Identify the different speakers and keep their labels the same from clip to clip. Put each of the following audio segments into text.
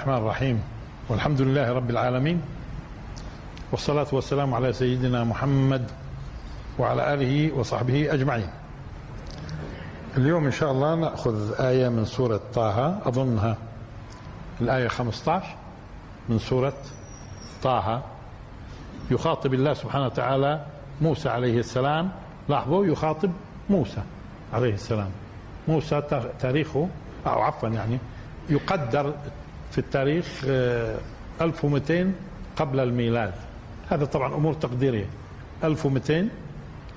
Speaker 1: الرحمن الرحيم. والحمد لله رب العالمين. والصلاة والسلام على سيدنا محمد وعلى آله وصحبه أجمعين. اليوم إن شاء الله نأخذ آية من سورة طه أظنها الآية 15 من سورة طه. يخاطب الله سبحانه وتعالى موسى عليه السلام. لاحظوا يخاطب موسى عليه السلام. موسى تاريخه أو عفوا يعني يقدر في التاريخ 1200 قبل الميلاد. هذا طبعا أمور تقديرية. 1200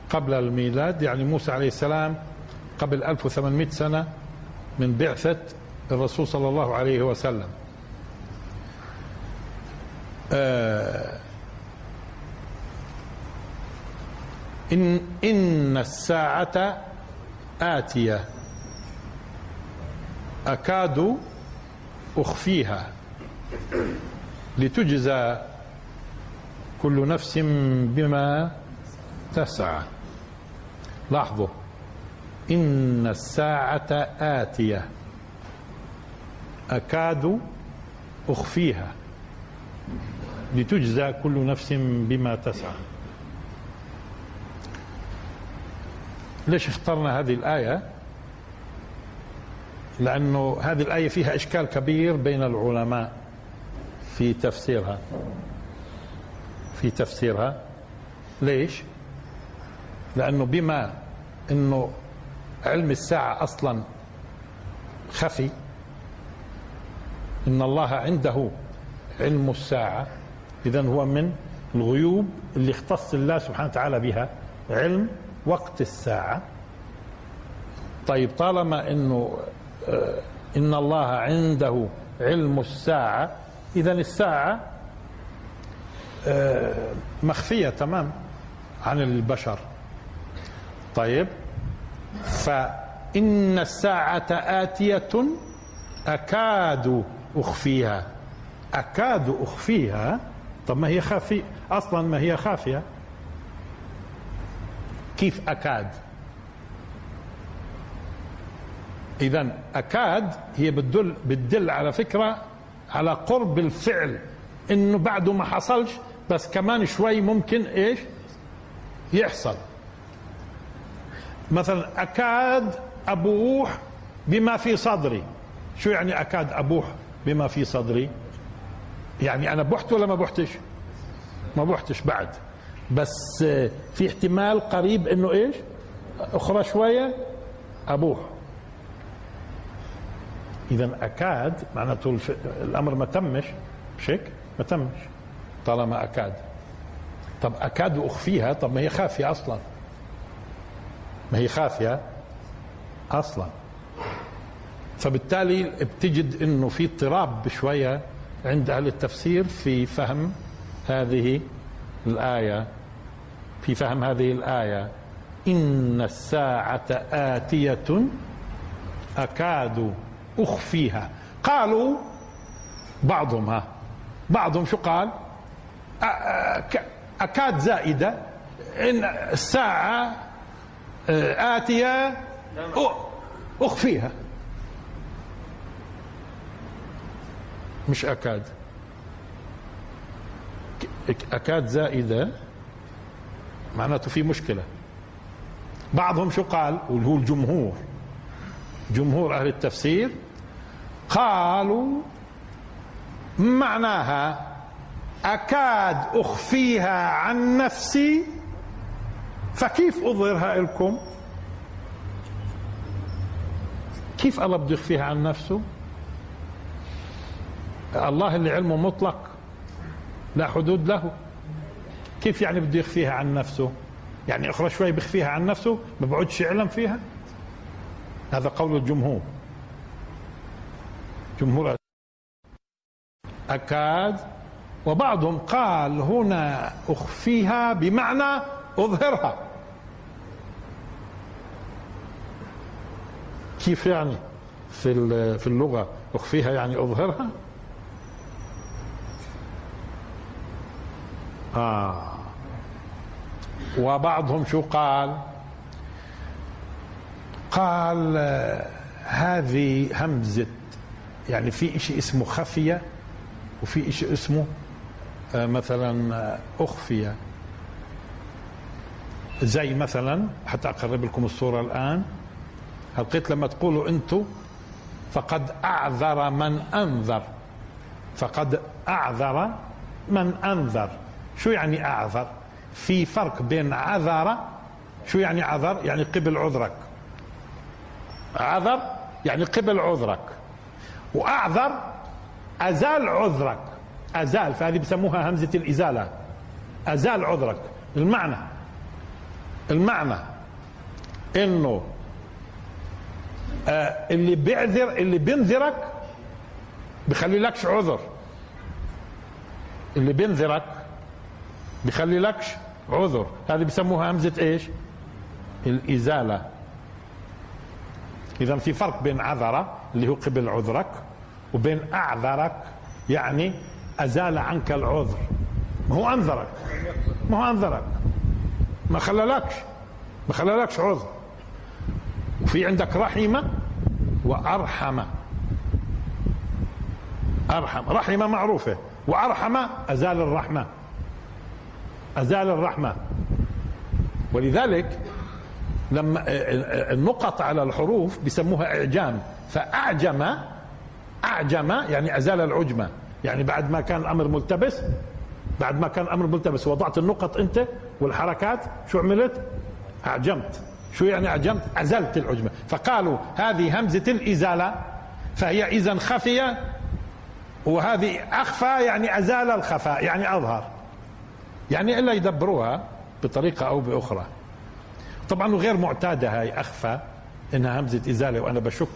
Speaker 1: قبل الميلاد يعني موسى عليه السلام قبل 1800 سنة من بعثة الرسول صلى الله عليه وسلم. إن إن الساعة آتية. أكاد أخفيها لتجزى كل نفس بما تسعى. لاحظوا إن الساعة آتية. أكاد أخفيها لتجزى كل نفس بما تسعى. ليش اخترنا هذه الآية؟ لأنه هذه الآية فيها إشكال كبير بين العلماء في تفسيرها. في تفسيرها. ليش؟ لأنه بما أنه علم الساعة أصلا خفي إن الله عنده علم الساعة إذا هو من الغيوب اللي اختص الله سبحانه وتعالى بها علم وقت الساعة. طيب طالما إنه إن الله عنده علم الساعة. اذا الساعة مخفية تمام عن البشر. طيب فإن الساعة آتية أكاد أخفيها. أكاد أخفيها؟ طب ما هي خافية؟ أصلا ما هي خافية. كيف أكاد؟ إذا أكاد هي بتدل بتدل على فكرة على قرب الفعل إنه بعده ما حصلش بس كمان شوي ممكن إيش؟ يحصل. مثلا أكاد أبوح بما في صدري. شو يعني أكاد أبوح بما في صدري؟ يعني أنا بحت ولا ما بحتش؟ ما بحتش بعد. بس في احتمال قريب إنه إيش؟ أخرى شوية أبوح. اذا أكاد معناته الأمر ما تمش مش هيك ما تمش. طالما أكاد. طب أكاد أخفيها؟ طب ما هي خافية أصلا. ما هي خافية أصلا. فبالتالي بتجد إنه في اضطراب بشوية عند أهل التفسير في فهم هذه الآية. في فهم هذه الآية. إن الساعة آتية أكاد أخفيها. قالوا بعضهم ها بعضهم شو قال؟ أكاد زائدة إن الساعة آتية أخفيها. مش أكاد. أكاد زائدة معناته في مشكلة. بعضهم شو قال؟ وهو الجمهور. جمهور أهل التفسير قالوا معناها أكاد أخفيها عن نفسي فكيف أظهرها لكم؟ كيف الله بده يخفيها عن نفسه؟ الله اللي علمه مطلق لا حدود له. كيف يعني بده يخفيها عن نفسه؟ يعني أخرى شوي بيخفيها عن نفسه ما بقعدش يعلم فيها؟ هذا قول الجمهور. جمهور أكاد وبعضهم قال هنا أخفيها بمعنى أظهرها. كيف يعني في في اللغة أخفيها يعني أظهرها؟ آه. وبعضهم شو قال؟ قال هذه همزة يعني في شيء اسمه خفية وفي شيء اسمه آه، مثلا آه، أخفية. زي مثلا حتى أقرب لكم الصورة الآن لقيت لما تقولوا أنتم فقد أعذر من أنذر. فقد أعذر من أنذر. شو يعني أعذر؟ في فرق بين عذر شو يعني عذر؟ يعني قبل عذرك. عذر يعني قبل عذرك. وأعذر أزال عذرك. أزال فهذه بسموها همزة الإزالة. أزال عذرك. المعنى. المعنى. إنه آه اللي بيعذر اللي بينذرك بخلي لكش عذر. اللي بينذرك بخلي لكش عذر. هذه بسموها همزة إيش؟ الإزالة. إذا في فرق بين عذر اللي هو قبل عذرك وبين أعذرك يعني أزال عنك العذر. ما هو أنذرك. ما هو أنذرك. ما خلالكش. ما خلالكش عذر. وفي عندك رحمة وأرحمة أرحم. رحمة معروفة. وأرحمة أزال الرحمة. أزال الرحمة. ولذلك لما النقط على الحروف بيسموها إعجام. فأعجم أعجم يعني أزال العجمة. يعني بعد ما كان الأمر ملتبس بعد ما كان الأمر ملتبس وضعت النقط أنت والحركات شو عملت؟ أعجمت. شو يعني أعجمت؟ أزلت العجمة. فقالوا هذه همزة الإزالة فهي إذا خفية وهذه أخفى يعني أزال الخفاء يعني أظهر. يعني إلا يدبروها بطريقة أو بأخرى. طبعا غير معتادة هاي أخفى إنها همزة إزالة وأنا بشك.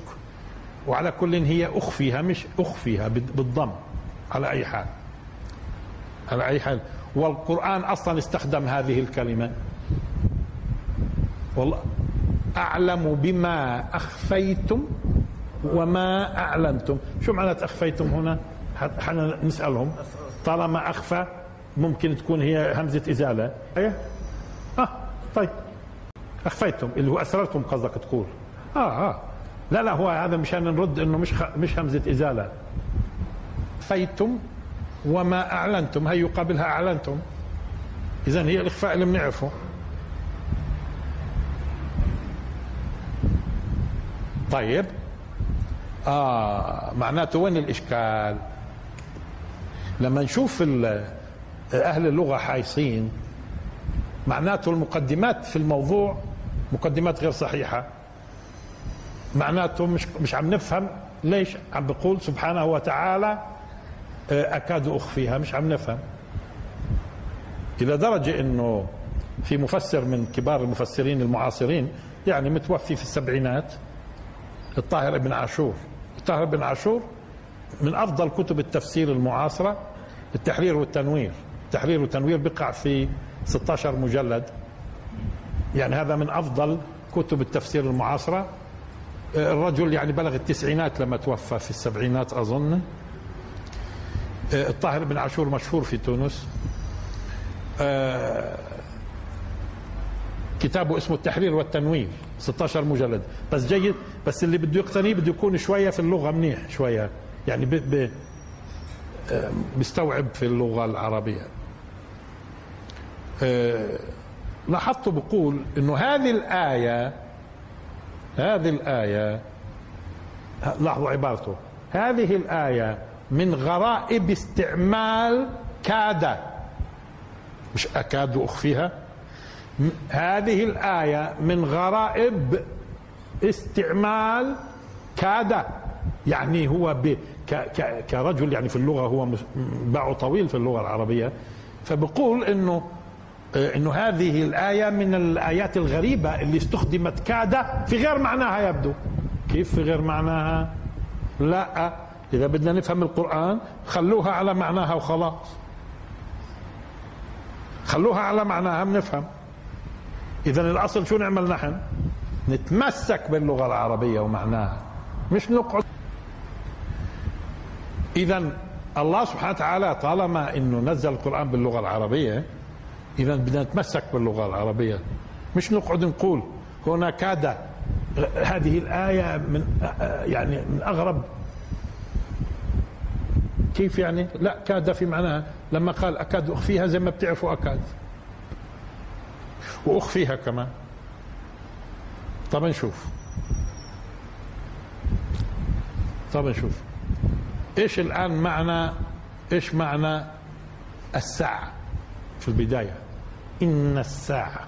Speaker 1: وعلى كل هي أخفيها مش أخفيها بالضم على أي حال. على أي حال. والقرآن أصلا استخدم هذه الكلمة. والله أعلم بما أخفيتم وما أعلنتم. شو معنى أخفيتم هنا؟ حنا نسألهم. طالما أخفى ممكن تكون هي همزة إزالة. أيه؟ آه طيب. أخفيتم اللي هو أسررتم قصدك تقول. آه آه. لا لا هو هذا مشان نرد إنه مش خ... مش همزة إزالة. فيتم وما أعلنتم هي يقابلها أعلنتم. اذا هي الإخفاء اللي بنعرفه. طيب. آه معناته وين الإشكال؟ لما نشوف أهل اللغة حايصين معناته المقدمات في الموضوع مقدمات غير صحيحة. معناته مش مش عم نفهم ليش عم بقول سبحانه وتعالى آه، أكاد أخفيها. مش عم نفهم. إلى درجة إنه في مفسر من كبار المفسرين المعاصرين يعني متوفي في السبعينات الطاهر بن عاشور. الطاهر بن عاشور من أفضل كتب التفسير المعاصرة التحرير والتنوير. التحرير والتنوير بقع في 16 مجلد. يعني هذا من أفضل كتب التفسير المعاصرة. الرجل يعني بلغ التسعينات لما توفى في السبعينات أظن. آه، الطاهر بن عاشور مشهور في تونس. آه، كتابه اسمه التحرير والتنوير 16 مجلد. بس جيد بس اللي بده يقتنيه بده يكون شوية في اللغة منيح شوية. يعني ب ب آه، بيستوعب في اللغة العربية. لاحظت بقول إنه هذه الآية هذه الآية لاحظوا عبارته. هذه الآية من غرائب استعمال كاد مش أكاد أخفيها. هذه الآية من غرائب استعمال كاد يعني هو ب كرجل يعني في اللغة هو باعه طويل في اللغة العربية. فبقول إنه إنه هذه الآية من الآيات الغريبة اللي استخدمت كاد في غير معناها يبدو. كيف في غير معناها؟ لا. إذا بدنا نفهم القرآن خلوها على معناها وخلاص. خلوها على معناها بنفهم إذا الأصل شو نعمل نحن؟ نتمسك باللغة العربية ومعناها مش نقعد. إذا الله سبحانه وتعالى طالما إنه نزل القرآن باللغة العربية إذا بدنا نتمسك باللغة العربية. مش نقعد نقول هنا كاد هذه الآية من يعني من أغرب. كيف يعني؟ لا كاد في معناها لما قال أكاد أخفيها زي ما بتعرفوا أكاد. وأخفيها كمان. طب نشوف. طب نشوف. إيش الآن معنى إيش معنى الساعة في البداية؟ إن الساعة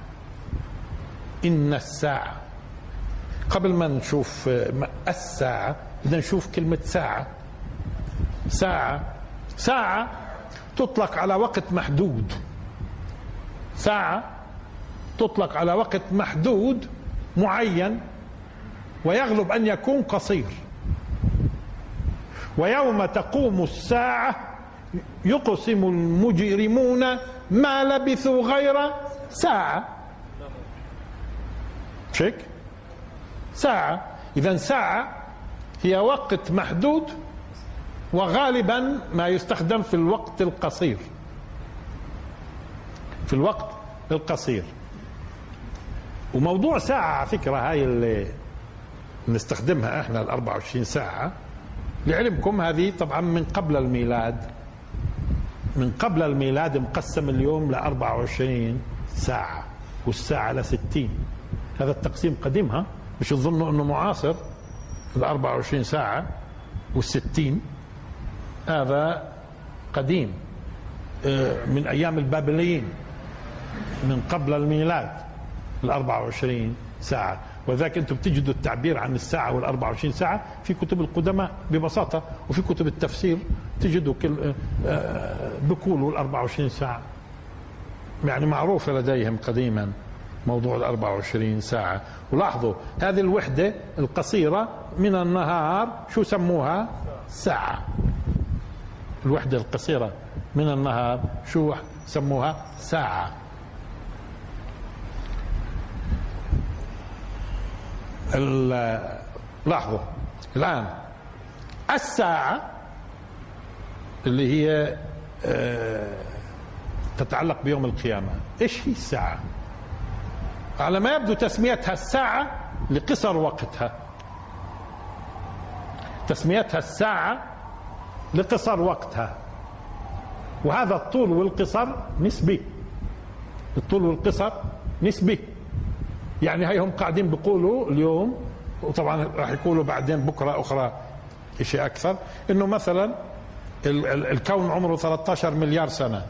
Speaker 1: إن الساعة. قبل ما نشوف الساعة بدنا نشوف كلمة ساعة. ساعة ساعة تطلق على وقت محدود. ساعة تطلق على وقت محدود معين ويغلب أن يكون قصير. ويوم تقوم الساعة يقسم المجرمون ما لبثوا غير ساعة. شيك؟ ساعة. إذا ساعة هي وقت محدود وغالبا ما يستخدم في الوقت القصير. في الوقت القصير. وموضوع ساعة على فكرة هاي اللي نستخدمها إحنا ال 24 ساعة لعلمكم هذه طبعا من قبل الميلاد. من قبل الميلاد مقسم اليوم ل 24 ساعة والساعة ل 60 هذا التقسيم قديم ها؟ مش تظنوا إنه معاصر؟ ال 24 ساعة وال 60 هذا قديم. آه، من أيام البابليين من قبل الميلاد ال 24 ساعة. وذاك أنتم بتجدوا التعبير عن الساعة وال 24 ساعة في كتب القدماء ببساطة وفي كتب التفسير تجدوا كل بقولوا ال 24 ساعة. يعني معروفة لديهم قديما موضوع ال 24 ساعة. ولاحظوا هذه الوحدة القصيرة من النهار شو سموها؟ ساعة. الوحدة القصيرة من النهار شو سموها؟ ساعة. لاحظوا الآن. الساعة اللي هي آه، تتعلق بيوم القيامة. إيش هي الساعة؟ على ما يبدو تسميتها الساعة لقصر وقتها. تسميتها الساعة لقصر وقتها. وهذا الطول والقصر نسبي. الطول والقصر نسبي. يعني هي هم قاعدين بيقولوا اليوم وطبعا راح يقولوا بعدين بكرة أخرى شيء أكثر إنه مثلا الكون عمره 13 مليار سنة.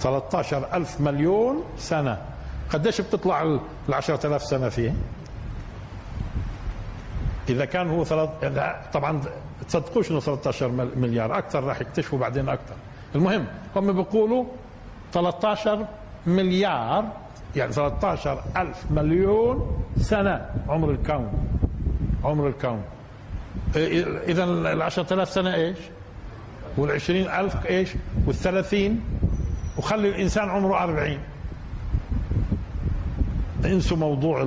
Speaker 1: 13 ألف مليون سنة. قديش بتطلع ال 10000 سنة فيه؟ إذا كان هو ثلاث طبعا تصدقوش إنه 13 مليار أكثر راح يكتشفوا بعدين أكثر. المهم هم بيقولوا 13 مليار يعني 13 ألف مليون سنة عمر الكون. عمر الكون. إذا ال 10000 سنة إيش؟ وال 20000 إيش؟ وال 30 وخلي الإنسان عمره 40 انسوا موضوع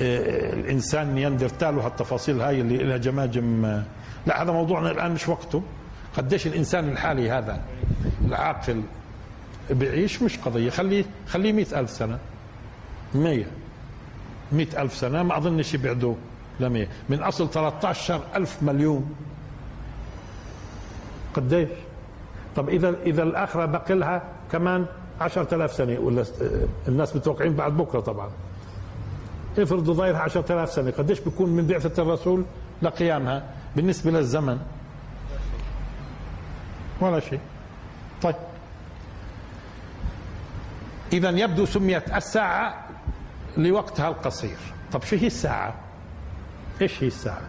Speaker 1: الإنسان نياندرتال وهالتفاصيل هاي اللي لها جماجم. لا هذا موضوعنا الآن مش وقته. قديش الإنسان الحالي هذا؟ العاقل. بيعيش مش قضية. خليه خليه مئة ألف سنة. مية مئة ألف سنة ما أظنش يبعدوا لمية من أصل 13 ألف مليون. قديش؟ طب إذا إذا الآخرة بقي لها كمان 10000 سنة. ولا الناس متوقعين بعد بكرة طبعا. افرضوا ضايرها 10000 سنة. قديش بيكون من بعثة الرسول لقيامها؟ بالنسبة للزمن. ولا شيء. طيب. إذا يبدو سميت الساعة لوقتها القصير. طب شو هي الساعة؟ إيش هي الساعة؟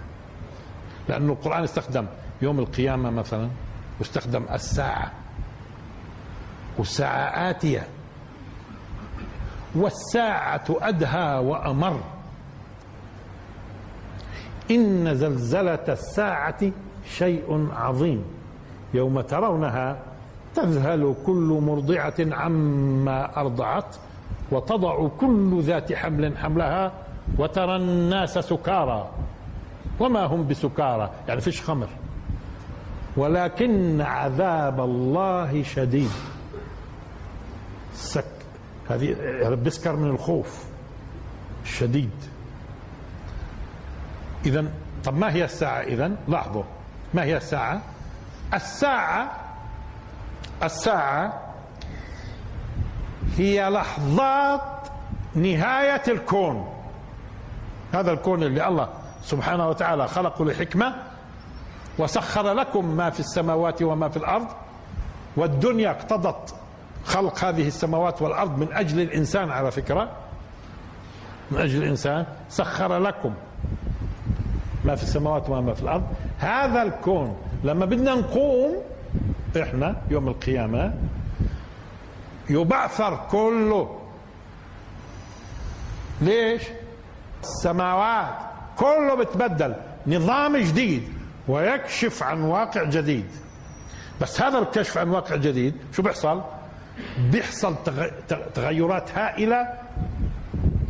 Speaker 1: لأنه القرآن استخدم يوم القيامة مثلا واستخدم الساعة. والساعة آتية. والساعة أدهى وأمر. إن زلزلة الساعة شيء عظيم. يوم ترونها تذهل كل مرضعة عما أرضعت وتضع كل ذات حمل حملها وترى الناس سكارى. وما هم بسكارى؟ يعني فيش خمر. ولكن عذاب الله شديد. سك. هذه بسكر من الخوف. شديد. إذا طب ما هي الساعة إذا لاحظوا. ما هي الساعة؟ الساعة الساعة هي لحظات نهاية الكون. هذا الكون اللي الله سبحانه وتعالى خلقه لحكمة وسخر لكم ما في السماوات وما في الأرض والدنيا اقتضت خلق هذه السماوات والأرض من أجل الإنسان على فكرة. من أجل الإنسان سخر لكم ما في السماوات وما في الأرض. هذا الكون لما بدنا نقوم إحنا يوم القيامة. يبعثر كله. ليش؟ السماوات كله بتبدل. نظام جديد ويكشف عن واقع جديد. بس هذا الكشف عن واقع جديد شو بيحصل؟ بيحصل تغيرات هائلة.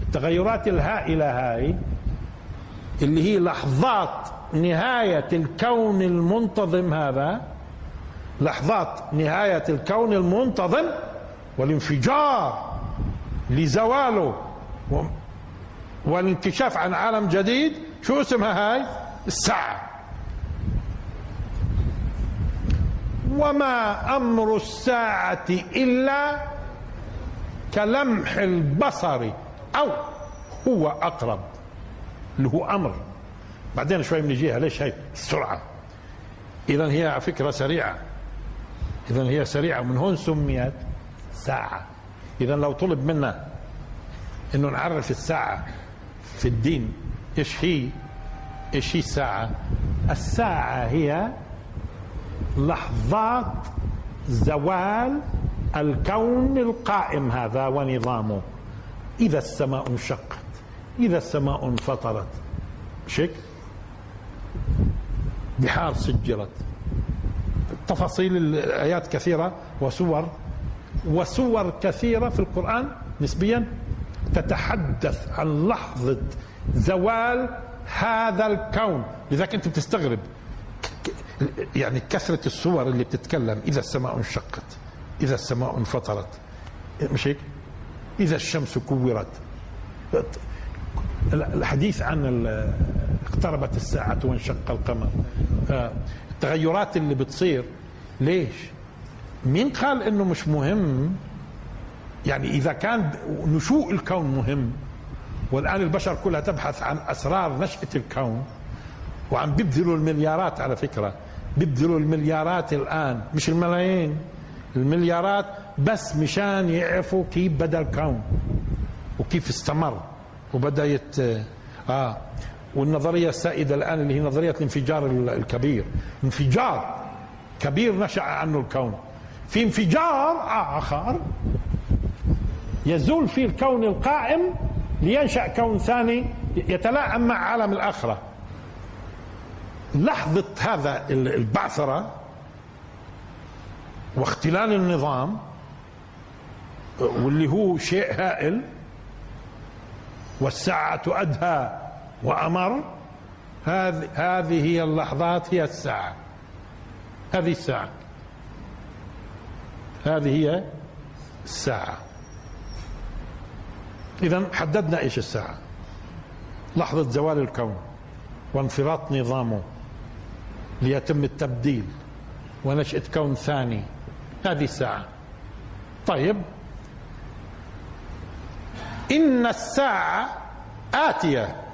Speaker 1: التغيرات الهائلة هاي اللي هي لحظات نهاية الكون المنتظم هذا لحظات نهاية الكون المنتظم والانفجار لزواله والانكشاف عن عالم جديد. شو اسمها هاي؟ الساعة. وما أمر الساعة إلا كلمح البصر أو هو أقرب اللي هو أمر. بعدين شوي بنجيها ليش هي السرعة. إذا هي فكرة سريعة. إذا هي سريعة ومن هون سميت ساعة. إذا لو طلب منا إنه نعرف الساعة في الدين إيش هي؟ إيش هي الساعة؟ الساعة هي لحظات زوال الكون القائم هذا ونظامه. إذا السماء انشقت إذا السماء انفطرت. شك؟ بحار سجرت تفاصيل الآيات كثيرة وسور وسور كثيرة في القرآن نسبيا تتحدث عن لحظة زوال هذا الكون. لذلك أنت بتستغرب. يعني كثرة الصور اللي بتتكلم إذا السماء انشقت إذا السماء انفطرت مش هيك؟ إذا الشمس كورت. الحديث عن اقتربت الساعة وانشق القمر. آه، التغيرات اللي بتصير ليش؟ مين قال إنه مش مهم؟ يعني إذا كان نشوء الكون مهم والآن البشر كلها تبحث عن أسرار نشأة الكون وعم بيبذلوا المليارات على فكرة بيبذلوا المليارات الآن مش الملايين المليارات بس مشان يعرفوا كيف بدأ الكون وكيف استمر وبدأ يت آه والنظرية السائدة الآن اللي هي نظرية الانفجار الكبير انفجار كبير نشأ عنه الكون. في انفجار آخر يزول فيه الكون القائم لينشأ كون ثاني يتلاعب مع عالم الآخرة. لحظة هذا البعثرة واختلال النظام واللي هو شيء هائل والساعة أدهى وأمر هذه هذه هي اللحظات هي الساعة. هذه الساعة. هذه هي الساعة. إذا حددنا إيش الساعة. لحظة زوال الكون وانفراط نظامه ليتم التبديل ونشأة كون ثاني. هذه الساعة. طيب. إن الساعة آتية.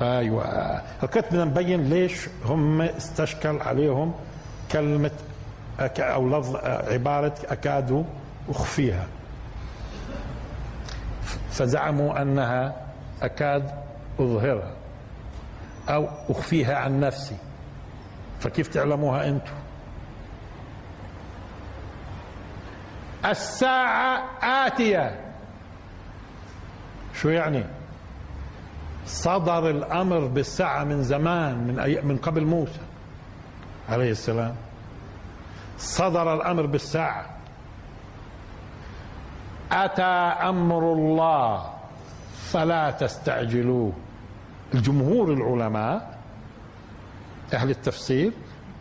Speaker 1: هلكت بدنا نبين ليش هم استشكل عليهم كلمة أو لفظ عبارة أكاد أخفيها. فزعموا أنها أكاد أظهرها أو أخفيها عن نفسي. فكيف تعلموها أنتم؟ الساعة آتية. شو يعني؟ صدر الأمر بالساعة من زمان من أي من قبل موسى عليه السلام. صدر الأمر بالساعة. أتى أمر الله فلا تستعجلوه. الجمهور العلماء أهل التفسير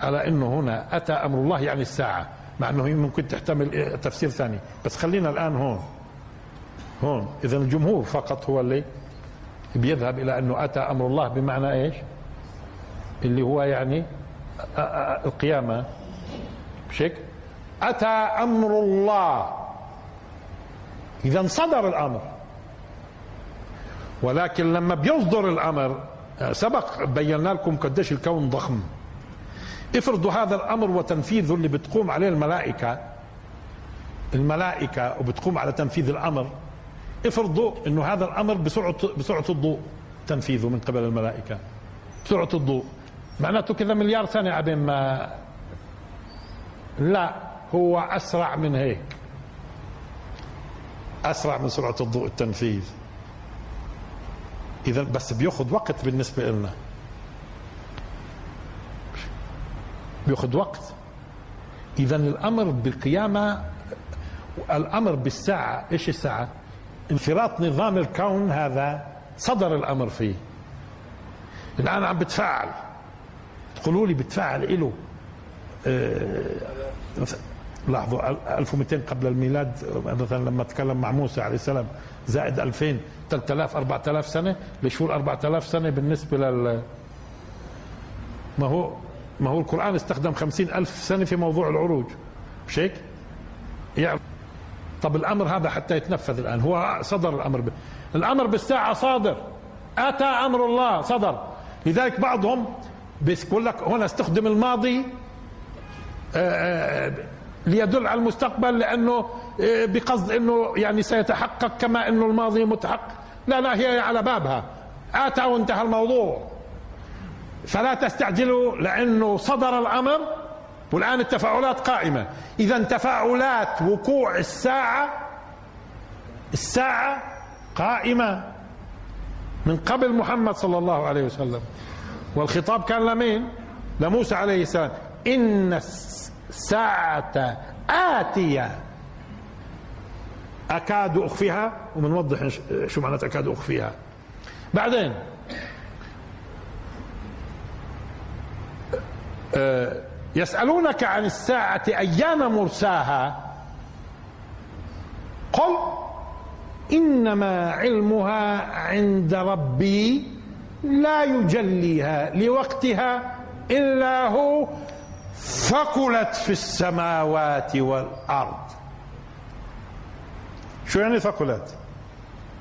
Speaker 1: على أنه هنا أتى أمر الله يعني الساعة مع أنه ممكن تحتمل تفسير ثاني. بس خلينا الآن هون. هون. إذا الجمهور فقط هو اللي بيذهب إلى أنه أتى أمر الله بمعنى إيش؟ اللي هو يعني القيامة. مش أتى أمر الله. إذا صدر الأمر. ولكن لما بيصدر الأمر سبق بينا لكم قديش الكون ضخم. افرضوا هذا الأمر وتنفيذه اللي بتقوم عليه الملائكة. الملائكة وبتقوم على تنفيذ الأمر. افرضوا إنه هذا الأمر بسرعة بسرعة الضوء تنفيذه من قبل الملائكة. بسرعة الضوء. معناته كذا مليار سنة عبين ما لا هو أسرع من هيك. أسرع من سرعة الضوء التنفيذ. اذا بس بياخذ وقت بالنسبة لنا بياخذ وقت. اذا الأمر بالقيامة الأمر بالساعة إيش الساعة؟ انفراط نظام الكون هذا صدر الأمر فيه. الآن عم بتفاعل. تقولوا لي بتفاعل له آه لاحظوا 1200 قبل الميلاد مثلا لما تكلم مع موسى عليه السلام زائد 2000 3000 4000 سنة ليش هو 4000 سنة بالنسبة لل ما هو ما هو القرآن استخدم خمسين ألف سنة في موضوع العروج. مش هيك؟ طب الأمر هذا حتى يتنفذ الآن. هو صدر الأمر ب... الأمر بالساعة صادر. أتى أمر الله صدر. لذلك بعضهم بيقول لك هنا استخدم الماضي آه، آه، ليدل على المستقبل لأنه آه، بقصد أنه يعني سيتحقق كما أنه الماضي متحقق. لا لا هي على بابها. أتى وانتهى الموضوع. فلا تستعجلوا لأنه صدر الأمر. والآن التفاعلات قائمة. إذا تفاعلات وقوع الساعة الساعة قائمة من قبل محمد صلى الله عليه وسلم. والخطاب كان لمين؟ لموسى عليه السلام. إن الساعة آتية. أكاد أخفيها وبنوضح شو معنات أكاد أخفيها. بعدين آه يسألونك عن الساعة أيان مرساها؟ قل إنما علمها عند ربي لا يجليها لوقتها إلا هو ثقلت في السماوات والأرض. شو يعني ثقلت؟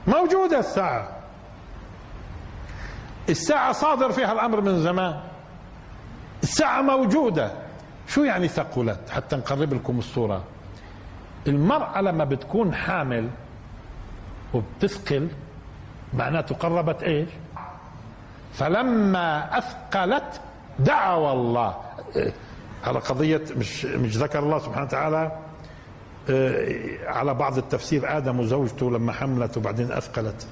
Speaker 1: موجودة الساعة. الساعة صادر فيها الأمر من زمان. الساعة موجودة. شو يعني ثقلت؟ حتى نقرب لكم الصورة. المرأة لما بتكون حامل وبتثقل معناته قربت إيش؟ فلما أثقلت دعوا الله. على قضية مش مش ذكر الله سبحانه وتعالى آه، على بعض التفسير آدم وزوجته لما حملت وبعدين أثقلت.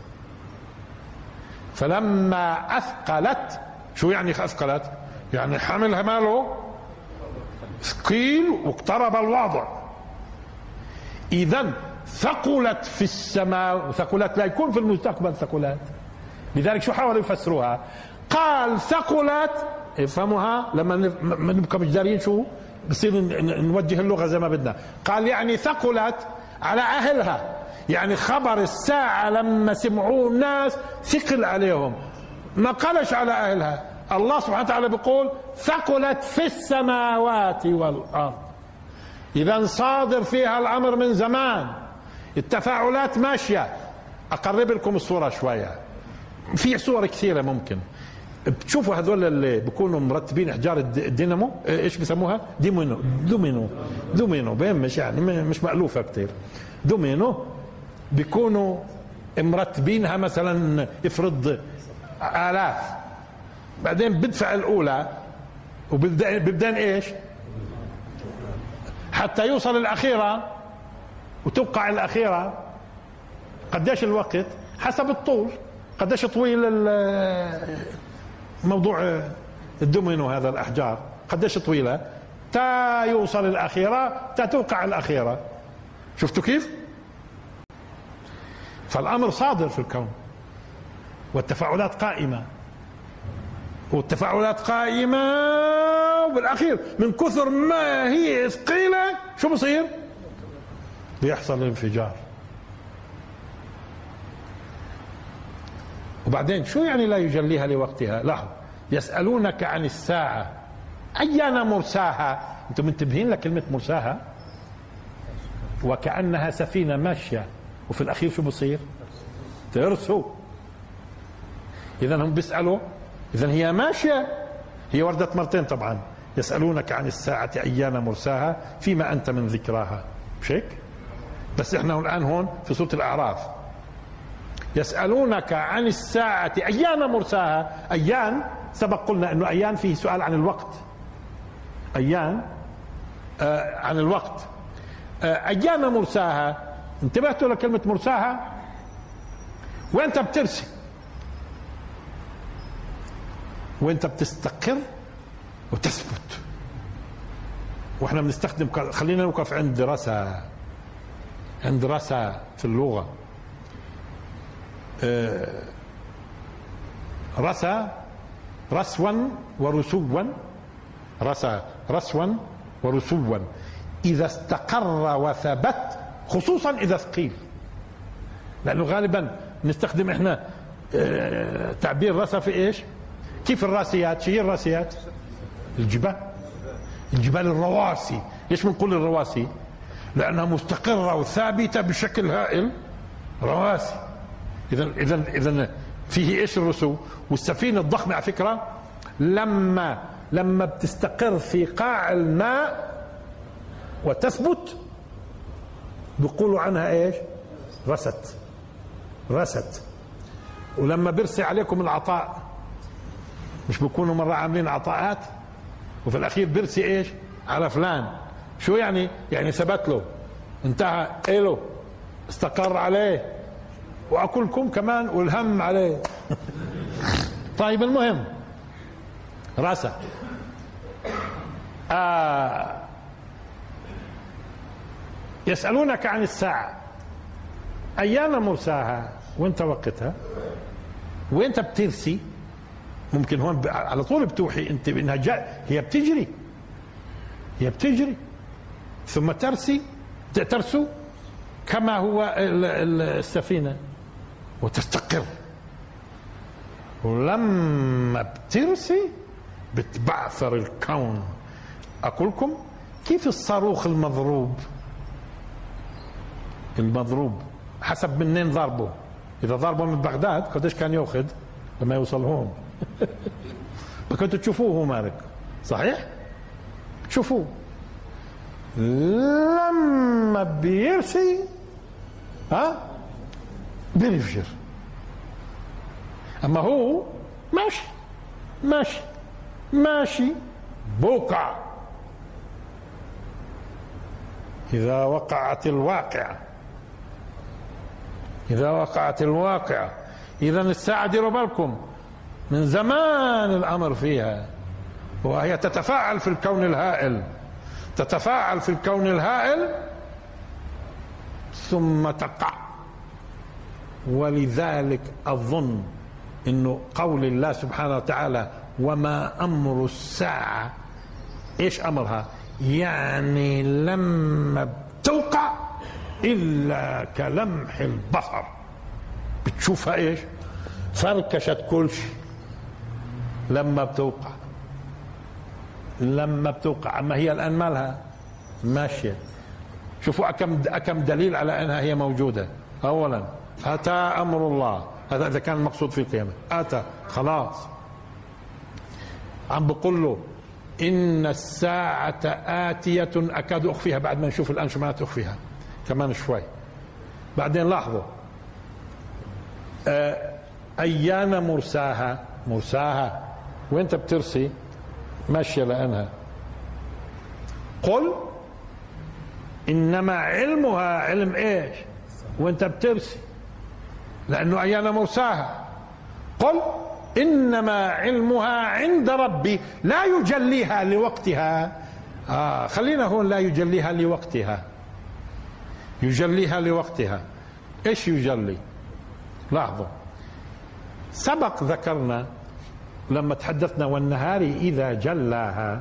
Speaker 1: فلما أثقلت شو يعني أثقلت؟ يعني حملها ماله؟ ثقيل واقترب الوضع. اذا ثقلت في السماء ثقلت لا يكون في المستقبل ثقلت لذلك شو حاولوا يفسروها؟ قال ثقلت افهموها؟ لما نبقى مش دارين شو؟ بصير نوجه اللغة زي ما بدنا. قال يعني ثقلت على أهلها. يعني خبر الساعة لما سمعوه الناس ثقل عليهم. ما قالش على أهلها. الله سبحانه وتعالى بيقول ثقلت في السماوات والأرض. إذا صادر فيها الأمر من زمان. التفاعلات ماشية. أقرب لكم الصورة شوية. في صور كثيرة ممكن. بتشوفوا هذول اللي بيكونوا مرتبين إحجار الدينامو؟ إيش بسموها؟ ديمينو دومينو. دومينو. مش يعني مش مألوفة كثير دومينو بيكونوا مرتبينها مثلا افرض آلاف. بعدين بدفع الأولى وببدأ إيش؟ حتى يوصل الأخيرة وتوقع الأخيرة. قديش الوقت؟ حسب الطول. قديش طويل موضوع الدومينو هذا الأحجار؟ قديش طويلة؟ تا يوصل الأخيرة تا توقع الأخيرة. شفتوا كيف؟ فالأمر صادر في الكون والتفاعلات قائمة. والتفاعلات قائمة وبالأخير من كثر ما هي ثقيلة شو بصير؟ بيحصل انفجار وبعدين شو يعني لا يجليها لوقتها؟ لاحظ يسألونك عن الساعة. أيان مرساها؟ أنتم منتبهين لكلمة مرساها؟ وكأنها سفينة ماشية. وفي الأخير شو بصير؟ ترسو. إذا هم بيسألوا إذا هي ماشية. هي وردت مرتين طبعا. يسألونك عن الساعة أيان مرساها فيما أنت من ذكراها. مش هيك بس إحنا الآن هون في سورة الأعراف. يسألونك عن الساعة أيان مرساها. أيان سبق قلنا أنه أيان فيه سؤال عن الوقت. أيان آه عن الوقت. آه أيان مرساها. انتبهتوا لكلمة مرساها؟ وانت بترسي وانت بتستقر وتثبت. وإحنا بنستخدم خلينا نوقف عند رسا عند رسا في اللغة. آه، رسا رسوا ورسوا. رسا رسوا ورسوا. إذا استقر وثبت خصوصا إذا ثقيل. لأنه غالبا نستخدم إحنا آه، تعبير رسا في إيش؟ كيف الراسيات؟ شو هي الراسيات؟ الجبال الجبال الرواسي ليش بنقول الرواسي؟ لأنها مستقرة وثابتة بشكل هائل رواسي إذا إذا إذا فيه إيش الرسو؟ والسفينة الضخمة على فكرة لما لما بتستقر في قاع الماء وتثبت بيقولوا عنها إيش؟ رست رست ولما بيرسي عليكم العطاء مش بيكونوا مرة عاملين عطاءات؟ وفي الأخير بيرسي إيش؟ على فلان. شو يعني؟ يعني ثبت له. انتهى. إله استقر عليه. وأكلكم كمان والهم عليه. طيب المهم. راسا. آه. يسألونك عن الساعة. أيان مرساها وانت وقتها. وانت بترسي. ممكن هون على طول بتوحي انت بانها جاء هي بتجري. هي بتجري. ثم ترسي ترسو كما هو السفينة. وتستقر. ولما بترسي بتبعثر الكون. أقولكم كيف الصاروخ المضروب؟ المضروب حسب منين ضربه؟ إذا ضربه من بغداد قديش كان يأخذ؟ لما يوصل هون كنتوا تشوفوه مالك. صحيح؟ شوفوه لما بيرسي ها؟ بينفجر. أما هو ماشي ماشي ماشي بوقع. إذا وقعت الواقعه إذا وقعت الواقعه اذا الساعة ديروا بالكم. من زمان الأمر فيها. وهي تتفاعل في الكون الهائل. تتفاعل في الكون الهائل ثم تقع. ولذلك أظن انه قول الله سبحانه وتعالى وما أمر الساعة إيش أمرها؟ يعني لما بتوقع إلا كلمح البصر. بتشوفها إيش؟ فركشت كل شيء. لما بتوقع. لما بتوقع. أما هي الآن مالها؟ ماشية. شوفوا أكم أكم دليل على أنها هي موجودة. أولا أتى أمر الله. هذا إذا كان المقصود في القيامة. أتى. خلاص. عم بقول له إن الساعة آتية أكاد أخفيها. بعد ما نشوف الآن شو معناته أخفيها. كمان شوي. بعدين لاحظوا. آه، أيان مرساها؟ مرساها. وانت بترسي ماشية لأنها. قل إنما علمها علم إيش؟ وانت بترسي. لأنه ايانا مرساها قل إنما علمها عند ربي لا يجليها لوقتها. آه خلينا هون لا يجليها لوقتها. يجليها لوقتها. إيش يجلي؟ لاحظوا سبق ذكرنا لما تحدثنا والنهار إذا جلاها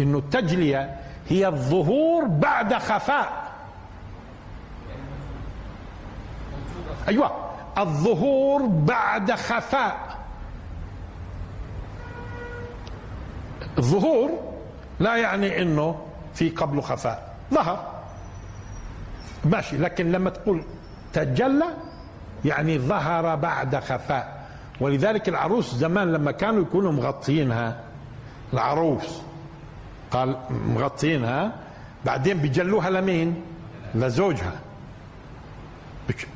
Speaker 1: إنه التجلية هي الظهور بعد خفاء. أيوة الظهور بعد خفاء. الظهور لا يعني إنه في قبله خفاء ظهر. ماشي لكن لما تقول تجلى يعني ظهر بعد خفاء. ولذلك العروس زمان لما كانوا يكونوا مغطينها العروس قال مغطينها بعدين بيجلوها لمين؟ لزوجها.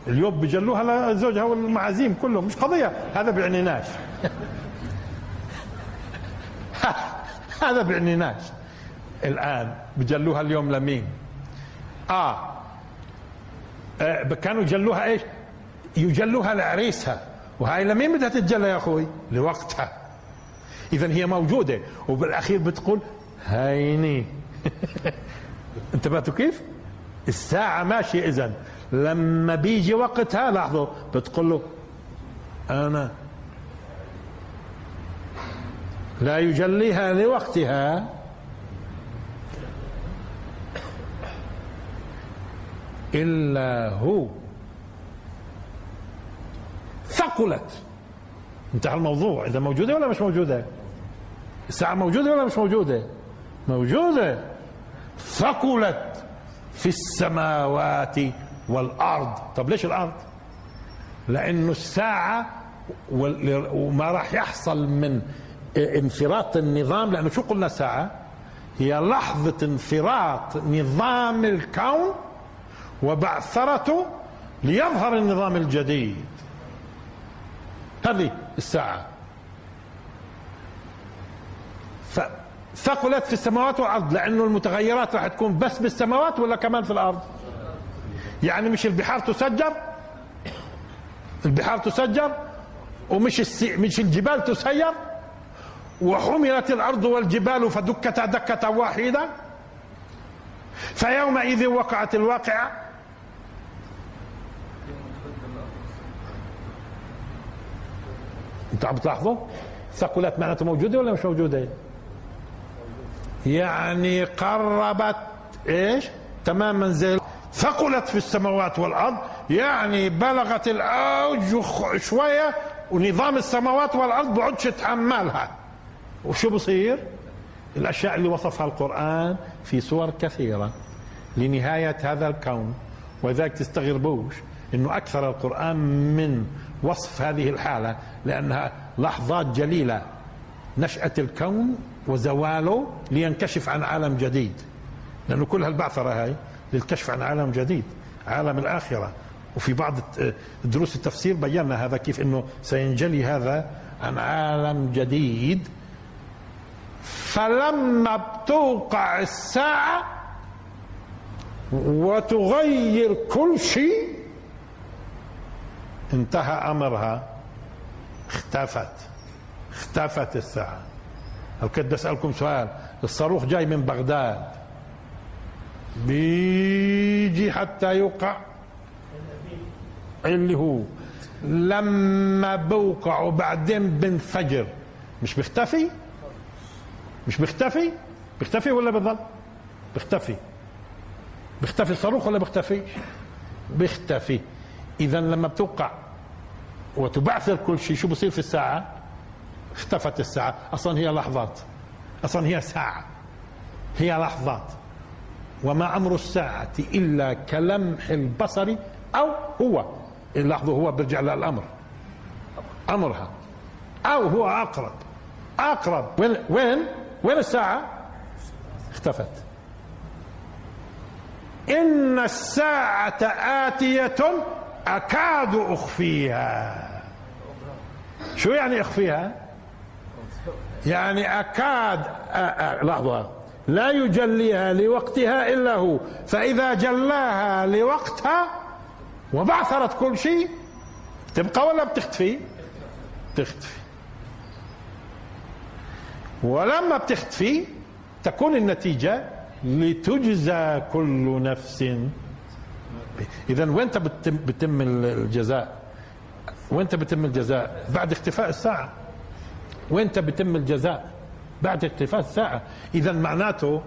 Speaker 1: اليوم بيجلوها لزوجها والمعازيم كلهم. مش قضية هذا بيعنيناش هذا بيعنيناش الآن بجلوها اليوم لمين؟ آه, آه كانوا يجلوها إيش؟ يجلوها لعريسها. وهاي لمين بدها تتجلى يا أخوي؟ لوقتها. اذا هي موجودة. وبالأخير بتقول هيني. انتبهتوا كيف؟ الساعة ماشية إذا لما بيجي وقتها لاحظوا بتقول له أنا لا يجليها لوقتها. إلا هو. ثقلت. انتهى الموضوع. إذا موجودة ولا مش موجودة؟ الساعة موجودة ولا مش موجودة؟ موجودة. ثقلت في السماوات والأرض. طب ليش الأرض؟ لأنه الساعة وما راح يحصل من انفراط النظام لأنه شو قلنا ساعة هي لحظة انفراط نظام الكون وبعثرته ليظهر النظام الجديد. هذه الساعة. ثقلت في السماوات والأرض لأنه المتغيرات راح تكون بس بالسماوات ولا كمان في الأرض؟ يعني مش البحار تسجر؟ البحار تسجر؟ ومش السي... مش الجبال تسير؟ وحملت الأرض والجبال فدكتا دكة واحدة؟ فيومئذ وقعت الواقعة. أنتوا عم تلاحظوا؟ ثقلت معناته موجودة ولا مش موجودة؟ يعني قربت إيش؟ تماما زي ثقلت في السماوات والأرض يعني بلغت الأوج شوية ونظام السماوات والأرض بعدش يتحملها وشو بصير؟ الأشياء اللي وصفها القرآن في صور كثيرة لنهاية هذا الكون. ولذلك تستغربوش إنه أكثر القرآن من وصف هذه الحالة لأنها لحظات جليلة نشأة الكون وزواله لينكشف عن عالم جديد. لأنه كل هالبعثرة هاي للكشف عن عالم جديد عالم الآخرة. وفي بعض دروس التفسير بينا هذا كيف إنه سينجلي هذا عن عالم جديد. فلما بتوقع الساعة وتغير كل شيء انتهى أمرها اختفت اختفت الساعة. هل كنت بسألكم سؤال؟ الصاروخ جاي من بغداد. بيجي حتى يوقع. اللي هو لما بوقع وبعدين بنفجر. مش بيختفي؟ مش بيختفي؟ بيختفي ولا بضل بيختفي. بيختفي الصاروخ ولا بيختفي؟ بيختفي. اذا لما بتوقع وتبعثر كل شيء شو بصير في الساعة؟ اختفت الساعة. أصلا هي لحظات. أصلا هي ساعة. هي لحظات. وما أمر الساعة إلا كلمح البصر أو هو. اللحظة هو برجع للأمر. أمرها. أو هو أقرب. أقرب. وين وين؟ وين الساعة؟ اختفت. إن الساعة آتية أكاد أخفيها. شو يعني أخفيها؟ يعني أكاد لحظة. لا يجليها لوقتها إلا هو. فإذا جلاها لوقتها وبعثرت كل شيء تبقى ولا بتختفي؟ بتختفي ولما بتختفي تكون النتيجة لتجزى كل نفس إذا وين بتم الجزاء؟ وين بتم الجزاء؟ بعد اختفاء الساعة. وانت بتم الجزاء؟ بعد اختفاء الساعة. إذا معناته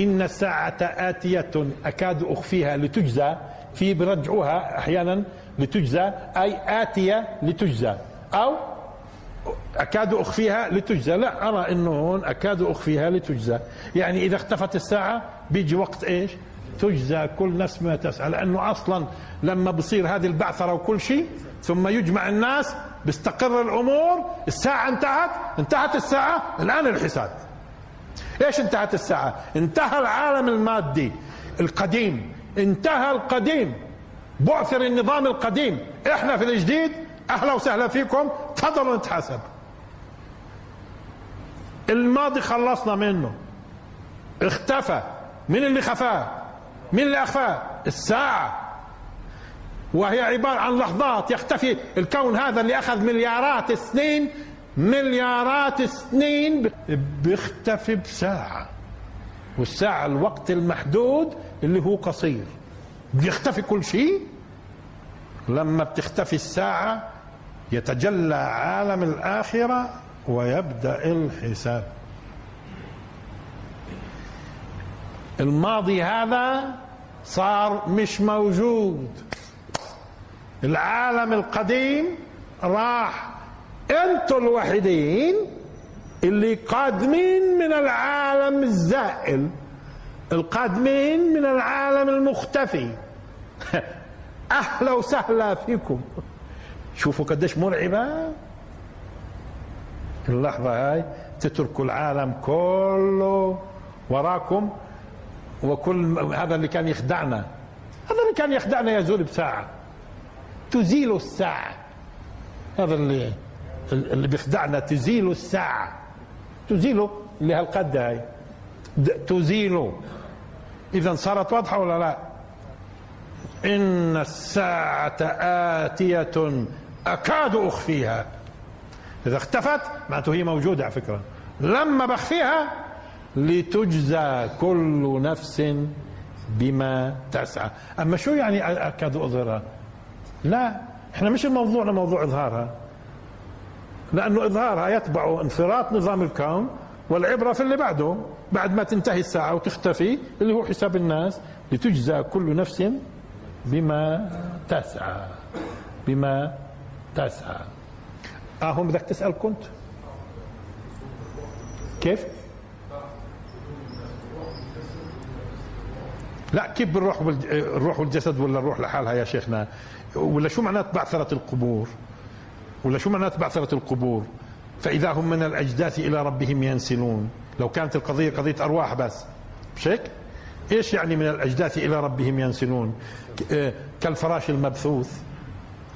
Speaker 1: إن الساعة آتية أكاد أخفيها لتجزى في برجعوها أحيانا لتجزى أي آتية لتجزى. أو أكاد أخفيها لتجزى. لا أرى أنه هون أكاد أخفيها لتجزى. يعني إذا اختفت الساعة بيجي وقت إيش؟ تجزى كل نفس ما تسعى لأنه أصلا لما بصير هذه البعثرة وكل شيء ثم يجمع الناس بيستقر الأمور الساعة انتهت انتهت الساعة الآن الحساب. إيش انتهت الساعة؟ انتهى العالم المادي القديم انتهى القديم بعثر النظام القديم. إحنا في الجديد أهلا وسهلا فيكم تفضلوا نتحاسب. الماضي خلصنا منه اختفى. من اللي خفاه؟ من اللي اخفاه الساعة. وهي عبارة عن لحظات يختفي. الكون هذا اللي أخذ مليارات السنين مليارات السنين بيختفي بساعة. والساعة الوقت المحدود اللي هو قصير. بيختفي كل شيء. لما بتختفي الساعة يتجلى عالم الآخرة ويبدأ الحساب. الماضي هذا صار مش موجود. العالم القديم راح أنتوا الوحيدين اللي قادمين من العالم الزائل القادمين من العالم المختفي. أهلا وسهلا فيكم. شوفوا قديش مرعبة. اللحظة هاي تتركوا العالم كله وراكم. وكل هذا اللي كان يخدعنا. هذا اللي كان يخدعنا يزول بساعة. تزيل الساعة. هذا اللي اللي بيخدعنا تزيل الساعة. تزيله اللي هالقد هاي تزيله. إذا صارت واضحة ولا لا؟ إن الساعة آتية أكاد أخفيها. إذا اختفت معناته هي موجودة على فكرة. لما بخفيها لتجزى كل نفس بما تسعى. أما شو يعني أكاد أظهرها؟ لا إحنا مش الموضوع موضوع إظهارها. لأنه إظهارها يتبع انفراط نظام الكون والعبرة في اللي بعده. بعد ما تنتهي الساعة وتختفي اللي هو حساب الناس لتجزى كل نفس بما تسعى. بما تسعى. آه هم بدك تسأل كنت. كيف؟ لا كيف بالروح الروح والجسد ولا الروح لحالها يا شيخنا؟ ولا شو معنات بعثرة القبور؟ ولا شو معنات بعثرة القبور؟ فإذا هم من الأجداث إلى ربهم ينسلون. لو كانت القضية قضية أرواح بس. مش هيك إيش يعني من الأجداث إلى ربهم ينسلون؟ آه، كالفراش المبثوث.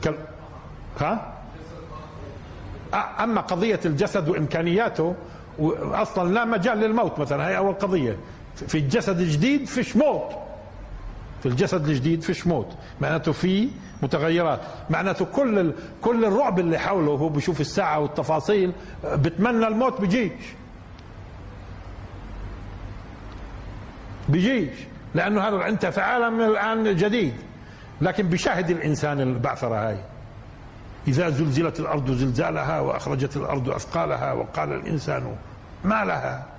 Speaker 1: كال... ها؟ أما قضية الجسد وإمكانياته أصلا لا مجال للموت مثلا. هي أول قضية. في الجسد الجديد فيش موت في الجسد الجديد فيش موت معناته في متغيرات. معناته كل ال... كل الرعب اللي حوله وهو بيشوف الساعة والتفاصيل بتمنى الموت بيجيش. بيجيش. لأنه هذا أنت في عالم الآن جديد. لكن بيشاهد الإنسان البعثره هاي. إذا زلزلت الأرض زلزالها وأخرجت الأرض أثقالها وقال الإنسان ما لها.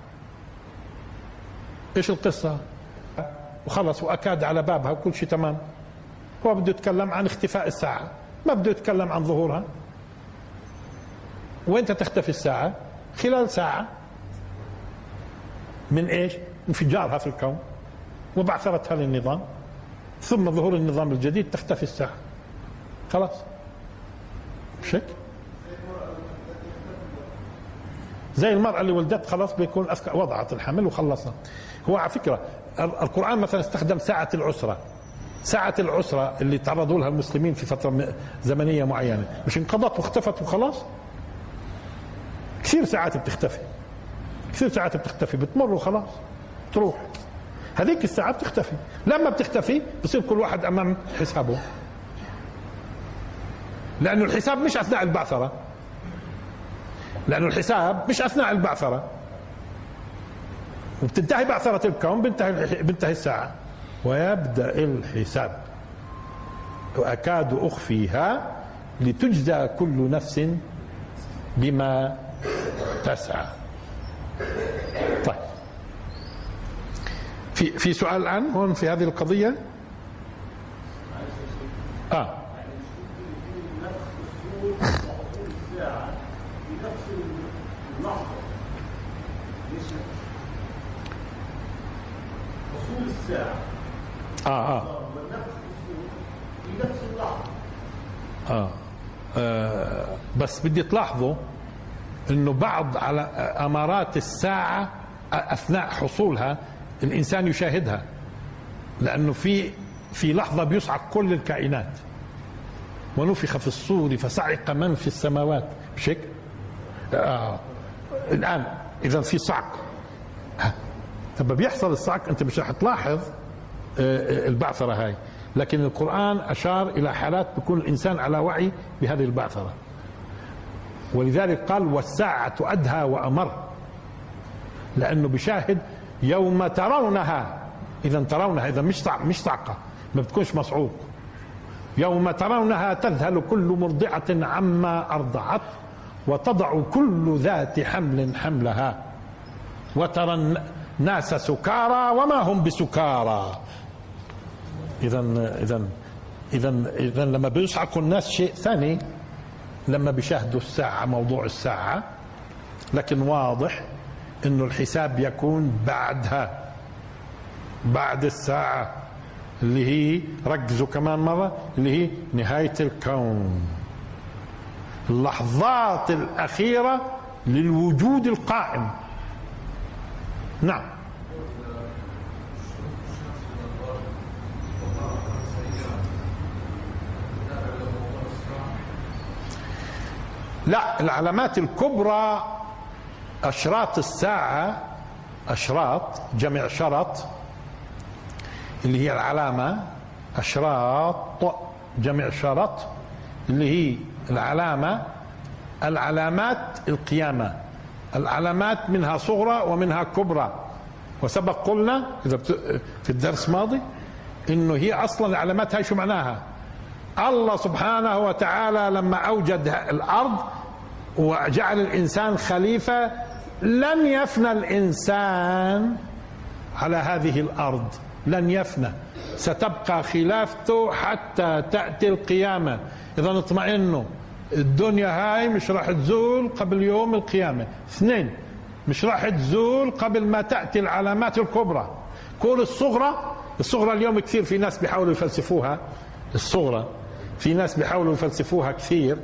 Speaker 1: إيش القصة؟ وخلص وأكاد على بابها وكل شيء تمام. هو بده يتكلم عن اختفاء الساعة. ما بده يتكلم عن ظهورها. وين تختفي الساعة؟ خلال ساعة. من إيش؟ انفجارها في الكون. وبعثرتها للنظام. ثم ظهور النظام الجديد تختفي الساعة. خلاص. هيك زي المرأة اللي ولدت خلاص بيكون وضعت الحمل وخلصنا. هو على فكرة القرآن مثلا استخدم ساعة العسرة ساعة العسرة اللي تعرضوا لها المسلمين في فترة زمنية معينة. مش انقضت واختفت وخلاص؟ كثير ساعات بتختفي. كثير ساعات بتختفي بتمر وخلاص تروح. هذيك الساعة بتختفي. لما بتختفي بصير كل واحد أمام حسابه. لأنه الحساب مش أثناء البعثرة. لأنه الحساب مش أثناء البعثرة. وبتنتهي بعثرة الكون بنتهي بنتهي الساعة. ويبدأ الحساب. وأكاد أخفيها لتجزى كل نفس بما تسعى. طيب. في في سؤال الآن هون في هذه القضية؟ آه.
Speaker 2: الساعة
Speaker 1: آه آه
Speaker 2: والنفخ في نفس اللحظة
Speaker 1: آه. آه بس بدي تلاحظوا إنه بعض على أمارات الساعة أثناء حصولها الإنسان يشاهدها لأنه في في لحظة بيصعق كل الكائنات ونفخ في الصور فصعق من في السماوات مش هيك؟ آه. الآن إذا في صعق. لما بيحصل الصعق انت مش رح تلاحظ آه، البعثرة هاي. لكن القرآن أشار إلى حالات بيكون الإنسان على وعي بهذه البعثرة. ولذلك قال والساعة أدهى وأمر لأنه بشاهد يوم ترونها. إذا ترونها إذا مش صع- مش صعقه ما بتكونش مصعوق. يوم ترونها تذهل كل مرضعة عما أرضعت وتضع كل ذات حمل حملها. وترى الناس سكارى وما هم بسكارى. اذا اذا اذا اذا لما بيصعقوا الناس شيء ثاني لما بيشاهدوا الساعة موضوع الساعة. لكن واضح إنه الحساب يكون بعدها بعد الساعة اللي هي ركزوا كمان مرة اللي هي نهاية الكون. اللحظات الأخيرة للوجود القائم. نعم. لا العلامات الكبرى أشراط الساعة أشراط جمع شرط اللي هي العلامة أشراط جمع شرط اللي هي العلامة العلامات القيامة. العلامات منها صغرى ومنها كبرى. وسبق قلنا بت... في الدرس الماضي إنه هي أصلا العلامات هاي شو معناها؟ الله سبحانه وتعالى لما أوجد الأرض وجعل الإنسان خليفة لن يفنى الإنسان على هذه الأرض. لن يفنى. ستبقى خلافته حتى تأتي القيامة. إذا اطمئنوا. الدنيا هاي مش راح تزول قبل يوم القيامة. اثنين مش راح تزول قبل ما تأتي العلامات الكبرى. كل الصغرى الصغرى اليوم كثير في ناس بيحاولوا يفلسفوها. الصغرى في ناس بيحاولوا يفلسفوها كثير.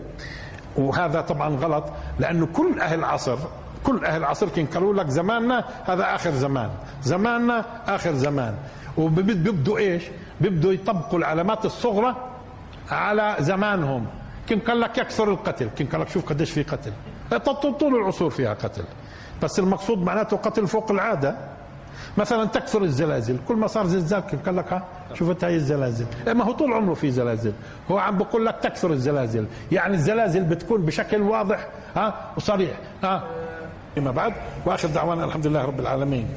Speaker 1: وهذا طبعا غلط لأنه كل أهل العصر كل أهل العصر كان قالوا لك زماننا هذا آخر زمان. زماننا آخر زمان. وبيبدوا إيش؟ بيبدوا يطبقوا العلامات الصغرى على زمانهم. كان قال لك يكثر القتل. كان قال لك شوف قديش في قتل. طول العصور فيها قتل. بس المقصود معناته قتل فوق العادة. مثلا تكثر الزلازل. كل ما صار زلزال كيف قال لك ها شوفت هاي الزلازل. إيه ما هو طول عمره في زلازل. هو عم بقول لك تكثر الزلازل. يعني الزلازل بتكون بشكل واضح ها وصريح ها. فيما بعد وآخر دعوانا الحمد لله رب العالمين.